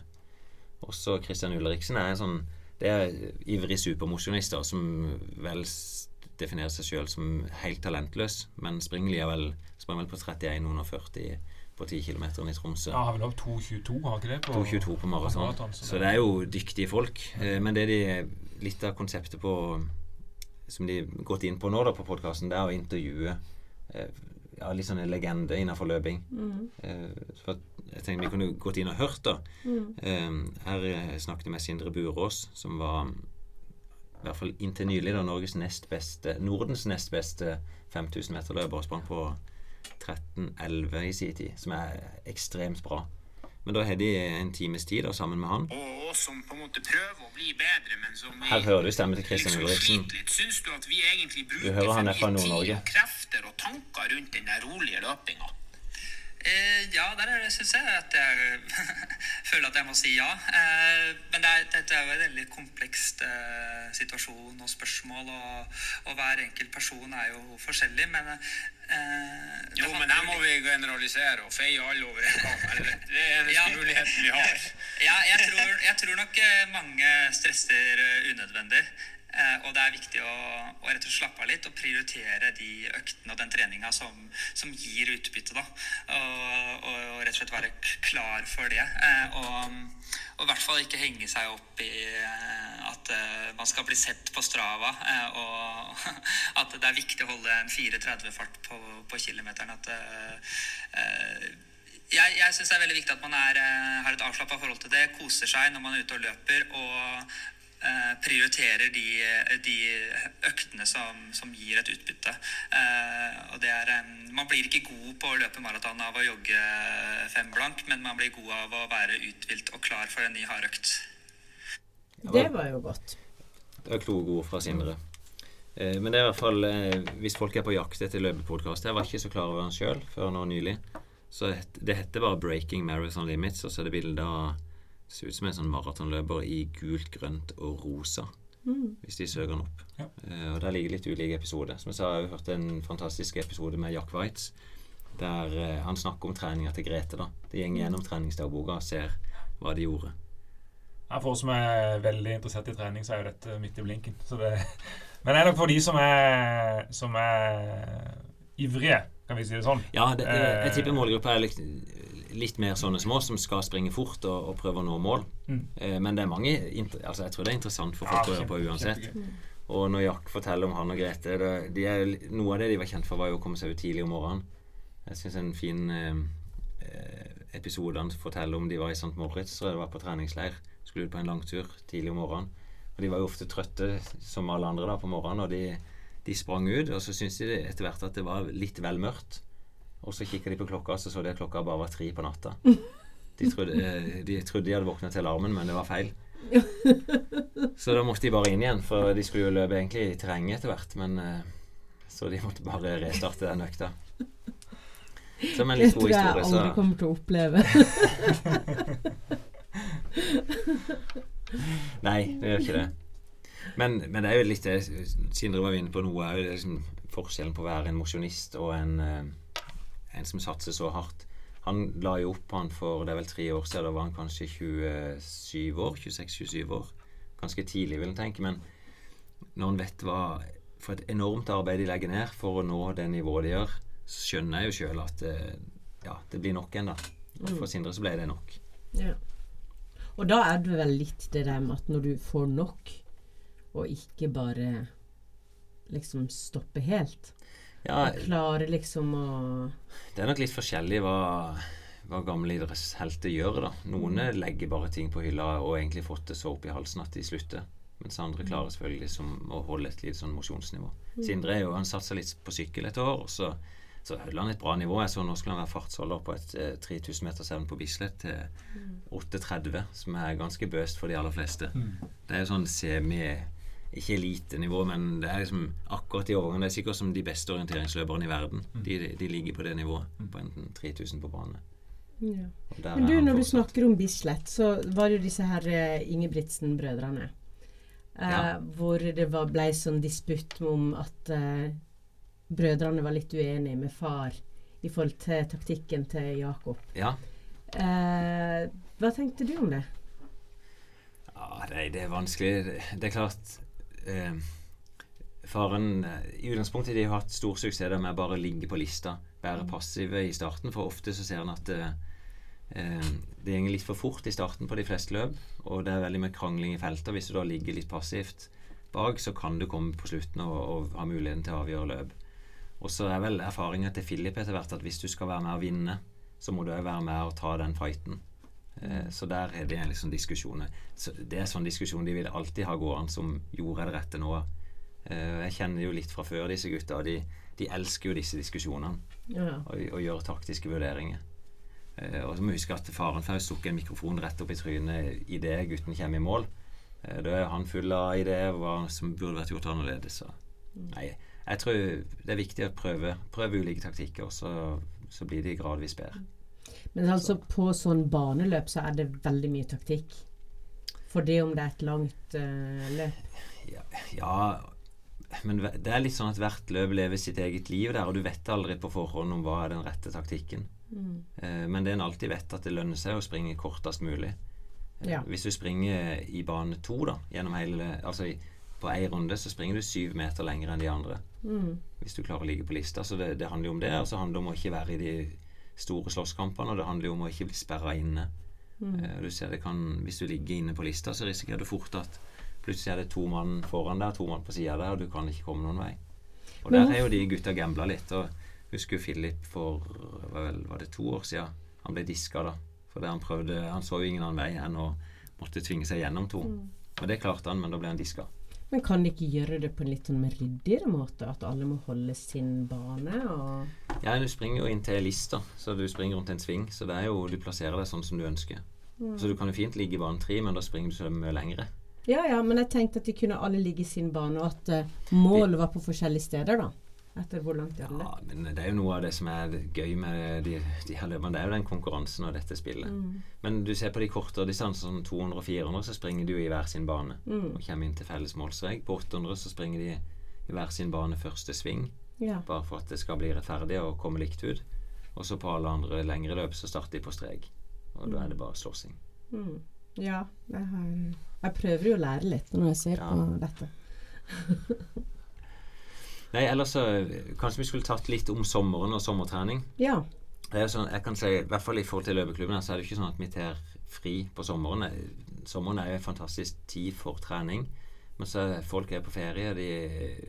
Også Christian Ulriksen er en sånn Det er ivrige supermosjonister som vel definerer seg sjøl som helt talentløs, men springer likevel sprang vel på 31 under 40 på 10 km i Tromsø. Ja, har vel også 2.22, har ikke det? På, 2,22 på maraton. Så det er jo dyktige folk. Ja. Men det de litt av konseptet på som de har gått inn på nå da på podkasten, det er å intervjue eh, ja, litt en legende innenfor løping. Eh, for jeg tenkte vi kunne gått inn og hørt, da. Eh, her eh, snakket jeg med Sindre Burås, som var i hvert fall inntil nylig da Norges nest beste, Nordens nest beste 5000 meter løper og sprang på 13,11 i sin tid, som er ekstremt bra. Men da har de en times tid da, sammen med han. og oss som på en måte prøver å bli bedre, men som vi Her hører du stemmen til Christian liksom Ulriksen. Syns du at vi egentlig bruker Du hører han er fra Nord-Norge. krefter og tanker rundt den der rolige løpinga? Eh, ja, der syns jeg at jeg <laughs> føler at jeg må si ja. Eh, men det er, dette er jo en veldig komplekst eh, situasjon og spørsmål, og, og hver enkelt person er jo forskjellig, men eh, Jo, men her må vi generalisere og feie alle over en kam. Det er eneste Ja. muligheten vi har. Ja, jeg tror, jeg tror nok mange stresser unødvendig. Eh, og det er viktig å, å rett og slappe av litt og prioritere de øktene og den treninga som, som gir utbytte. da. Og, og rett og slett være klar for det. Eh, og, og i hvert fall ikke henge seg opp i eh, at man skal bli sett på Strava, og <laughs> at det er viktig å holde en 4.30-fart på, på kilometeren. At jeg, jeg syns det er veldig viktig at man er, har et avslappa forhold til det, koser seg når man er ute og løper, og prioriterer de, de øktene som, som gir et utbytte. Eh, og det er, eh, man blir ikke god på å løpe maraton av å jogge fem blank, men man blir god av å være uthvilt og klar for en ny hardøkt. Det var jo godt. Det er kloke ord fra Sindre. Eh, men det er i hvert fall eh, hvis folk er på jakt etter løpepodkast Jeg var ikke så klar over den sjøl før nå nylig. Så det heter bare 'Breaking Marathon Limits', og så er det bilde av ser ut som en sånn maratonløper i gult, grønt og rosa. Hvis de søker den opp. Ja. Uh, og der ligger litt ulike episoder. Som jeg sa, jeg har hørt en fantastisk episode med Jack Waitz. Der uh, han snakker om treninga til Grete. da De går gjennom treningsdagboka og ser hva de gjorde. Ja, For oss som er veldig interessert i trening, så er jo dette midt i blinken. Så det, <laughs> men det er nok for de som er, som er ivrige, kan vi si det sånn. Ja, det, det, jeg Eh, tipper målgruppa er litt, litt mer sånne små som skal springe fort og, og prøve å nå mål. Mm. Eh, men det er mange altså Jeg tror det er interessant for Ja, folk å høre på uansett. kjempegøy. Og når Jack forteller om han og Grete det, de er, Noe av det de var kjent for, var jo å komme seg ut tidlig om morgenen. Jeg syns en fin eh, eh, episode han forteller om de var i St. Moritz og de var på treningsleir. Skulle ut på en langtur tidlig om morgenen. Og de var jo ofte trøtte som alle andre da på morgenen, og de, de sprang ut. Og så syntes de etter hvert at det var litt vel mørkt. Og så kikka de på klokka, og så så de at klokka bare var tre på natta. <laughs> De trodde, eh, de trodde de hadde våkna til alarmen, men det var feil. <laughs> Så da måtte de bare inn igjen, for de skulle jo løpe egentlig i terrenget etter hvert. Men eh, Så de måtte bare restarte den økta. Som en Det tror jeg aldri kommer til å oppleve. <laughs> Nei, det gjør ikke det. Men, men det er jo litt det Sindre var inne på noe, jo liksom forskjellen på å være en mosjonist og en, eh, en som satser så hardt. Han la jo opp han for det er vel tre år siden. Da var han kanskje 27 år. 26-27 år. Ganske tidlig, vil en tenke. Men når en vet hva For et enormt arbeid de legger ned for å nå det nivået de gjør, så skjønner jeg jo sjøl at det, ja, det blir nok en, da. For Sindre så ble det nok. Ja. Og da er det vel litt det der med at når du får nok, og ikke bare liksom stoppe helt Ja, Og klare liksom å Det er nok litt forskjellig hva, hva gamle idrettshelter gjør. da. Noen legger bare ting på hylla og egentlig fått det så opp i halsen at de slutter. Mens andre klarer selvfølgelig som å holde et litt sånn mosjonsnivå. Sindre er jo, han satsa litt på sykkel et år, og så, så holdt han et bra nivå. Jeg så nå skulle han være fartsholder på et eh, 3000 meters hevn på Bislett til 8,30, som er ganske bøst for de aller fleste. Det er jo sånn semi ikke elitenivå, men det er liksom akkurat i overgangen. Det er sikkert som de beste orienteringsløperne i verden. De, de ligger på det nivået, på enten 3000 på bane. ja. Men du, når du snakker om Bislett, så var det jo disse her eh, Ingebrigtsen-brødrene. Eh, Ja. Hvor det var, ble sånn disputt om at eh, brødrene var litt uenige med far i forhold til taktikken til Jakob. Ja. Eh, hva tenkte du om det? ja, nei, det er vanskelig. Det, det er klart eh, Faren eh, I utgangspunktet de har hatt stor suksess med med å bare ligge på lista, være passive i starten. For ofte så ser en at eh, eh, det går litt for fort i starten på de fleste løp, og det er veldig mye krangling i feltet. Hvis du da ligger litt passivt bak, så kan du komme på slutten og, og ha muligheten til å avgjøre løp. Og så er vel erfaringa til Philip etter hvert at hvis du skal være med å vinne, så må du òg være med å ta den fighten. Eh, så der er det liksom diskusjon. Det er sånn diskusjon de vil alltid ha gående som gjorde det rette nå. Eh, jeg kjenner jo litt fra før disse gutta, og de, de elsker jo disse diskusjonene Ja. og, og gjør taktiske vurderinger. Eh, og så må vi huske at faren får stukket en mikrofon rett opp i trynet idet gutten kommer i mål. Da er han full av ideer hva som burde vært gjort annerledes. Så. Nei, jeg tror det er viktig å prøve, prøve ulike taktikker, så, så blir de gradvis bedre. Men altså på sånn baneløp så er det veldig mye taktikk. For det om det er et langt uh, løp. Ja, ja, men det er litt sånn at hvert løp lever sitt eget liv der, og du vet aldri på forhånd om hva er den rette taktikken. Eh, men det en alltid vet, at det lønner seg å springe kortest mulig. Eh, Ja. Hvis du springer i bane to, da, gjennom hele Altså i på én runde så springer du syv meter lenger enn de andre. Mm. Hvis du klarer å ligge på lista. Så det, det handler jo om det. Og så handler det om å ikke være i de store slåsskampene, og det handler jo om å ikke bli sperra inne. Mm. Eh, du ser det kan, Hvis du ligger inne på lista, så risikerer du fort at plutselig er det to mann foran deg, to mann på sida der, og du kan ikke komme noen vei. Og der har jo de gutta gambla litt. Og husker jo Philip for vel, var det to år siden. Han ble diska da. For det han prøvde Han så jo ingen annen vei enn å måtte tvinge seg gjennom to. Mm. Og det klarte han, men da ble han diska. Men kan de ikke gjøre det på en litt sånn ryddigere måte? At alle må holde sin bane? Og Ja, du springer jo inn til lista, så du springer rundt en sving. Så det er jo, du plasserer deg sånn som du ønsker. Mm. Så du kan jo fint ligge i bane tre, men da springer du så mye lengre. Ja ja, men jeg tenkte at de kunne alle ligge i sin bane, og at uh, målet var på forskjellige steder, da. Etter hvor langt de hadde. Ja, men det er jo noe av det som er gøy med de, de her løpene. Det er jo den konkurransen og dette spillet. Mm. Men du ser på de kortere distansene, sånn 200 og 400, så springer de jo i hver sin bane. Mm. Og kommer inn til felles målstrek. På 800 så springer de i hver sin bane første sving. Ja. Bare for at det skal bli rettferdig og komme likt ut. Og så på alle andre lengre løp så starter de på strek. Og da er det bare slåssing. Mm. ja jeg, har, jeg prøver jo å lære litt når jeg ser Ja. på dette. <laughs> Nei, ellers så Kanskje vi skulle tatt litt om sommeren og sommertrening. Ja. Det er sånn, jeg kan si, I hvert fall i forhold til løpeklubben så er det ikke sånn at vi tar fri på sommeren. Sommeren er jo en fantastisk tid for trening. Men så er folk er på ferie. De,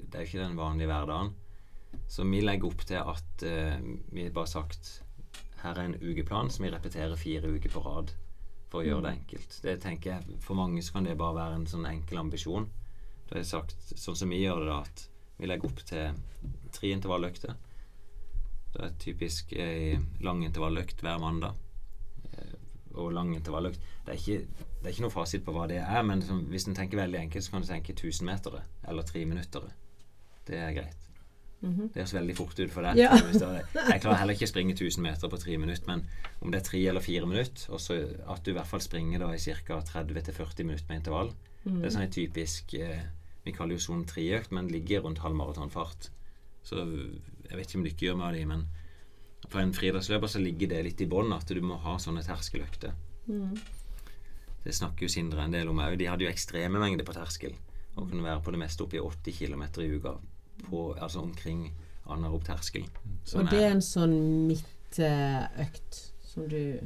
det er jo ikke den vanlige hverdagen. Så vi legger opp til at uh, vi har bare sagt her er en ukeplan som vi repeterer fire uker på rad for å gjøre det enkelt. Det tenker jeg, For mange så kan det bare være en sånn enkel ambisjon. Da har jeg sagt, sånn som vi gjør det, da, at vi legger opp til tre intervalløkter. Det er typisk ei lang intervalløkt hver mandag. Eh, Og lang intervalløkt det er, ikke, det er ikke noe fasit på hva det er, men som, hvis en tenker veldig enkelt, så kan du tenke 1000 meter eller tre minutter. Det er greit. Mhm. Det høres veldig fort ut for deg. Ja. <laughs> Jeg klarer heller ikke å springe 1000 meter på tre minutter, men om det er tre eller fire minutter, og så at du i hvert fall springer da i ca. 30-40 minutter med intervall, Mm. det er sånn typisk eh, Vi kaller jo sonen tre-økt, men ligger rundt halvmaratonfart. Så jeg vet ikke om dere gjør med det, men for en friidrettsløper så ligger det litt i bånn at du må ha sånne terskeløkter. Mm. Det snakker jo Sindre en del om òg. De hadde jo ekstreme mengder på terskel. Og kunne være på det meste oppi i 80 km i uka. På, altså omkring anarob terskel. Som Og det er- en sånn midtøkt, som du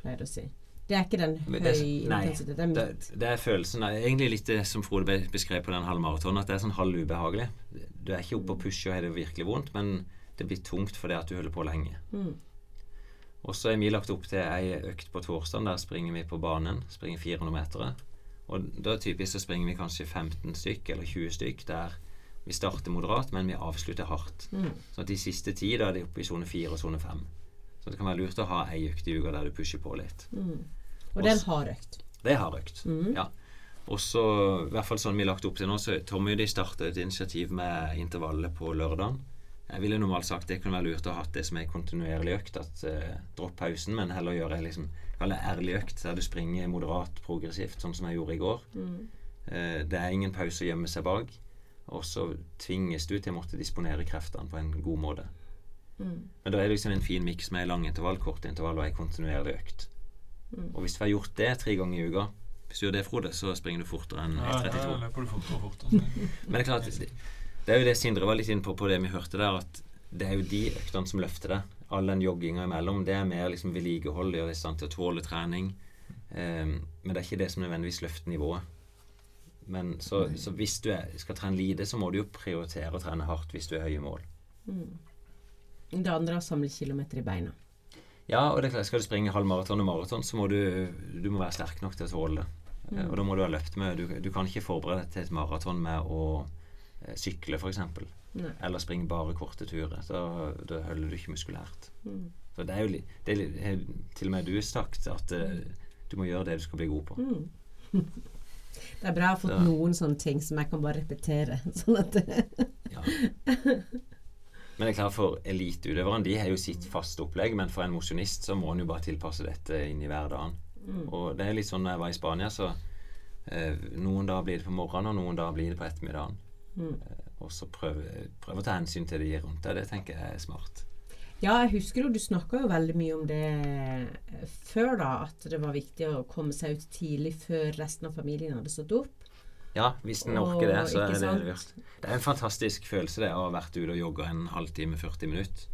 pleide å si. Det er ikke den høye høy det er- det er det, er følelsen det er Egentlig litt det som Frode beskrev på den halve maratonen, at det er sånn halv ubehagelig. Du er ikke oppe og pusher og har det virkelig vondt, men det blir tungt fordi at du holder på lenge. Mm. Og så er vi lagt opp til ei økt på torsdag. Der springer vi på banen. Springer 400 meter. Og da typisk så springer vi kanskje 15 stykk eller 20 stykk der vi starter moderat, men vi avslutter hardt. Mm. Så at de siste ti da er de oppe i sone 4 og sone 5. Så det kan være lurt å ha ei økt i uka der du pusher på litt. Mm. Og det er en hard økt. Det har økt. mm. Ja. Og så, i hvert fall sånn vi har lagt opp til nå, så Tommy de startet et initiativ med intervallet på lørdagen. Jeg ville normalt sagt det kunne være lurt å ha hatt det som er kontinuerlig økt. At eh, Dropp pausen, men heller gjøre ei liksom, ærlig økt, der du springer moderat progressivt, sånn som jeg gjorde i går. Mm. Eh, det er ingen pause å gjemme seg bak. Og så tvinges du til å måtte disponere kreftene på en god måte. Mm. Men da er det liksom en fin miks med lang intervall, kort intervall og ei kontinuerlig økt. Mm. Og hvis du har gjort det tre ganger i uka, hvis du gjør det, Frode, så springer du fortere enn Ja, 1,32. ja, løper du fortere og fortere. Men det er klart, det, det er jo det Sindre var litt inne på på det vi hørte der, at det er jo de øktene som løfter deg. All den jogginga imellom, det er mer liksom vedlikehold, gjøre deg i stand til å tåle trening. Um, men det er ikke det som nødvendigvis løfter nivået. Men så, så hvis du er, skal trene lite, så må du jo prioritere å trene hardt hvis du er høye mål. Mm. Det andre er å samle kilometer i beina. Ja, og det er klart, skal du springe halvmaraton og maraton, så må du, du må være sterk nok til å tåle det. Mm. Og da må du ha løpt med Du, du kan ikke forberede deg til et maraton med å eh, sykle, f.eks. Eller springe bare korte turer. Da, da holder du ikke muskulært. Mm. Så det er jo det er, Til og med du har sagt at eh, du må gjøre det du skal bli god på. Mm. <laughs> Det er bra jeg har fått noen sånne ting som jeg kan bare repetere. <laughs> Sånn at Ja. <laughs> Men det er klart for eliteutøverne de har jo sitt faste opplegg, men for en mosjonist så må en jo bare tilpasse dette inn i hverdagen. mm. Og det er litt sånn når jeg var i Spania, så eh, noen dager blir det på morgenen, og noen dager blir det på ettermiddagen. Mm. Eh, og så prøve, prøve å ta hensyn til de rundt deg. Det tenker jeg er smart. Ja, jeg husker jo du snakka jo veldig mye om det før, da. At det var viktig å komme seg ut tidlig før resten av familien hadde stått opp. Ja, hvis en orker det, så er det sant? det er en fantastisk følelse det å ha vært ute og jogga en halvtime, 40 minutter.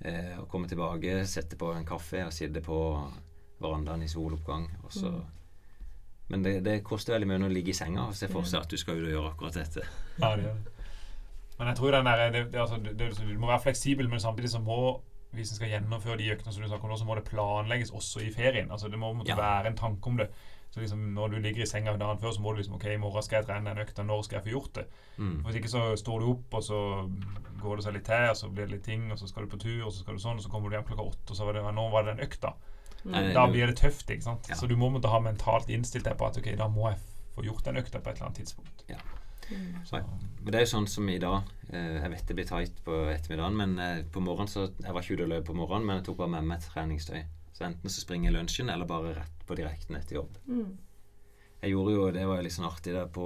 Eh, og komme tilbake, sette på en kaffe og sitte på verandaen i soloppgang. Og så Mm. Men det, det koster veldig mye å ligge i senga og se for seg at du skal ut og gjøre akkurat dette. Ja, det gjør det. Men jeg tror den der, det, det, altså, det, det, du må være fleksibel, men samtidig så må hvis en skal gjennomføre de øktene som du snakker om nå, så må det planlegges også i ferien. Altså Det må måtte Ja. være en tanke om det. Så liksom Når du ligger i senga dagen før, så må du liksom Ok, i morgen skal jeg trene den økta. Når skal jeg få gjort det? Mm. Hvis ikke så står du opp, og så går det seg litt til, og så blir det litt ting, og så skal du på tur, og så skal du sånn, og så kommer du hjem klokka åtte, og så var det, nå var det den økta. Mm. Da blir det tøft, ikke sant. Ja. Så du må måtte ha mentalt innstilt deg på at ok, da må jeg få gjort den økta på et eller annet tidspunkt. Så, Men det er jo sånn som i dag. Eh, jeg vet det blir tight på ettermiddagen, men eh, på morgenen så Jeg var ikke ute og løp på morgenen, men jeg tok bare med meg treningstøy. Så enten så springer jeg lunsjen, eller bare rett på direkten etter jobb. Mm. Jeg gjorde jo Det var jo litt sånn artig der på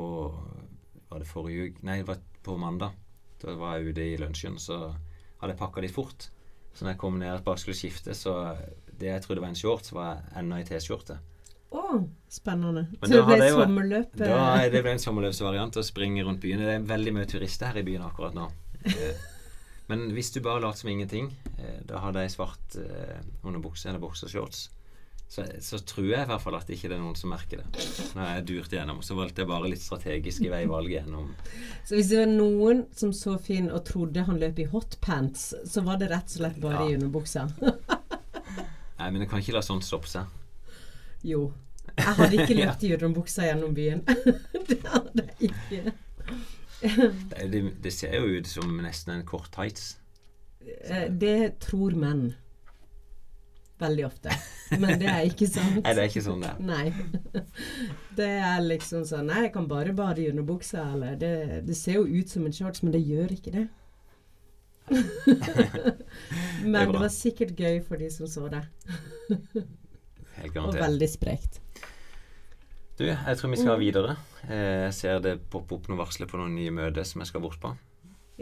Var det forrige uke? Nei, det var på mandag. Da var jeg ute i lunsjen, så hadde jeg pakka litt fort. Så når jeg kom ned og bare skulle skifte, så det jeg trodde var en shorts, var ennå i T-skjorte. Å, spennende. Men Så det ble sommerløp. Da eh, er det ble en sommerløpsvariant å springe rundt byen. Det er veldig mye turister her i byen akkurat nå. <laughs> Men hvis du bare later som ingenting, eh, da hadde jeg svart eh, underbukse eller boksershorts, så, så tror jeg i hvert fall at det ikke er noen som merker det. Når jeg durte gjennom, så valgte jeg bare litt strategisk i veivalget gjennom Så hvis det var noen som så Finn og trodde han løp i hotpants, så var det rett og slett bare Ja. i underbuksa. <laughs> Nei, men jeg kan ikke la sånt stoppe seg. Jo. Jeg hadde ikke løpt i underbuksa gjennom byen. <laughs> det hadde jeg ikke. Det, det, ser jo ut som nesten en kort tights. Eh, Det tror menn. Veldig ofte. Men det er ikke sant. Nei, det er ikke sånn det er. Nei. Det er liksom sånn Nei, jeg kan bare bade i underbuksa, eller det, det ser jo ut som en shorts, men det gjør ikke det. <laughs> men det, det, var sikkert gøy for de som så det. Helt Og veldig sprekt. Du, jeg tror vi skal videre. Eh, Jeg ser det poppe opp noen varsler på noen nye møter som jeg skal bort på.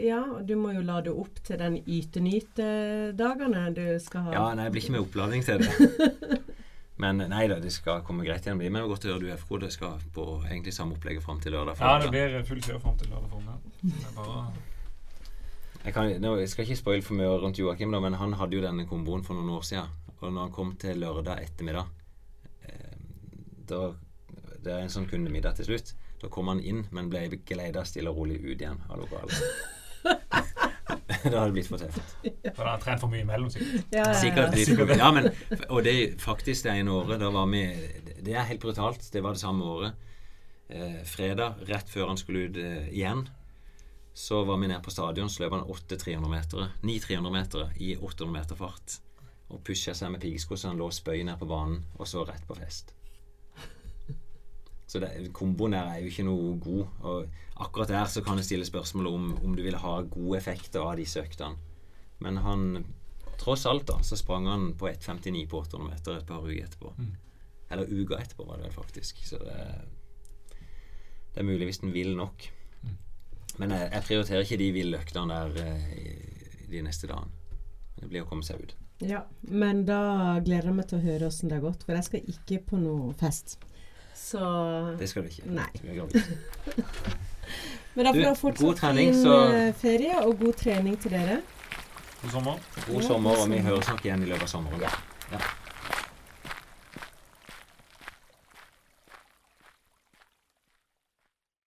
Ja, og du må jo lade opp til den yte-nyte-dagene du skal ha. Ja, nei, jeg blir ikke med oppladning til det. <laughs> Men nei da, det skal komme greit igjen. Men det er godt å høre du er Frode. Det skal på egentlig samme opplegget fram til lørdag. ja, det blir full kjør fram til lørdag formiddag. Jeg, kan, nå, jeg skal ikke spoile for mye rundt Joakim, men han hadde jo denne komboen for noen år siden. Og når han kom til lørdag ettermiddag eh, da, Det er en sånn kundemiddag til slutt. Da kom han inn, men ble geleida stille og rolig ut igjen av lokalet. <laughs> det hadde blitt for tøft. For han har trent for mye imellom, sikkert. Ja, ja, ja. Sikkert litt Sikkert det. Ja, men Og det faktisk det ene året, da var vi Det er helt brutalt. Det var det samme året. Eh, fredag, rett før han skulle ut eh, igjen, så var vi nede på stadion, så løp han 8-300-metere. 9-300-metere i 800 meter fart. Og pusha seg med piggsko så han lå spøy ned på banen, og så rett på fest. Så det, komboen der er jo ikke noe god. Og akkurat der så kan du stille spørsmål om om du vil ha gode effekter av disse øktene. Men han Tross alt da, så sprang han på 1,59 på 800 meter et par uker etterpå. Mm. Eller uka etterpå, var det vel faktisk. Så det, det er mulig hvis den vil nok. Mm. Men jeg, jeg prioriterer ikke de ville øktene der eh, de neste dagene. Det blir å komme seg ut. Ja, men da gleder jeg meg til å høre åssen det har gått, for jeg skal ikke på noe fest. Så Det skal du ikke. Nei. <laughs> Men da får Du, du ha god fortsatt trening, fin så- eh, ferie, og god trening til dere. God sommer. God sommer, og vi høres nok igjen i løpet av sommeren. Ja. Ja.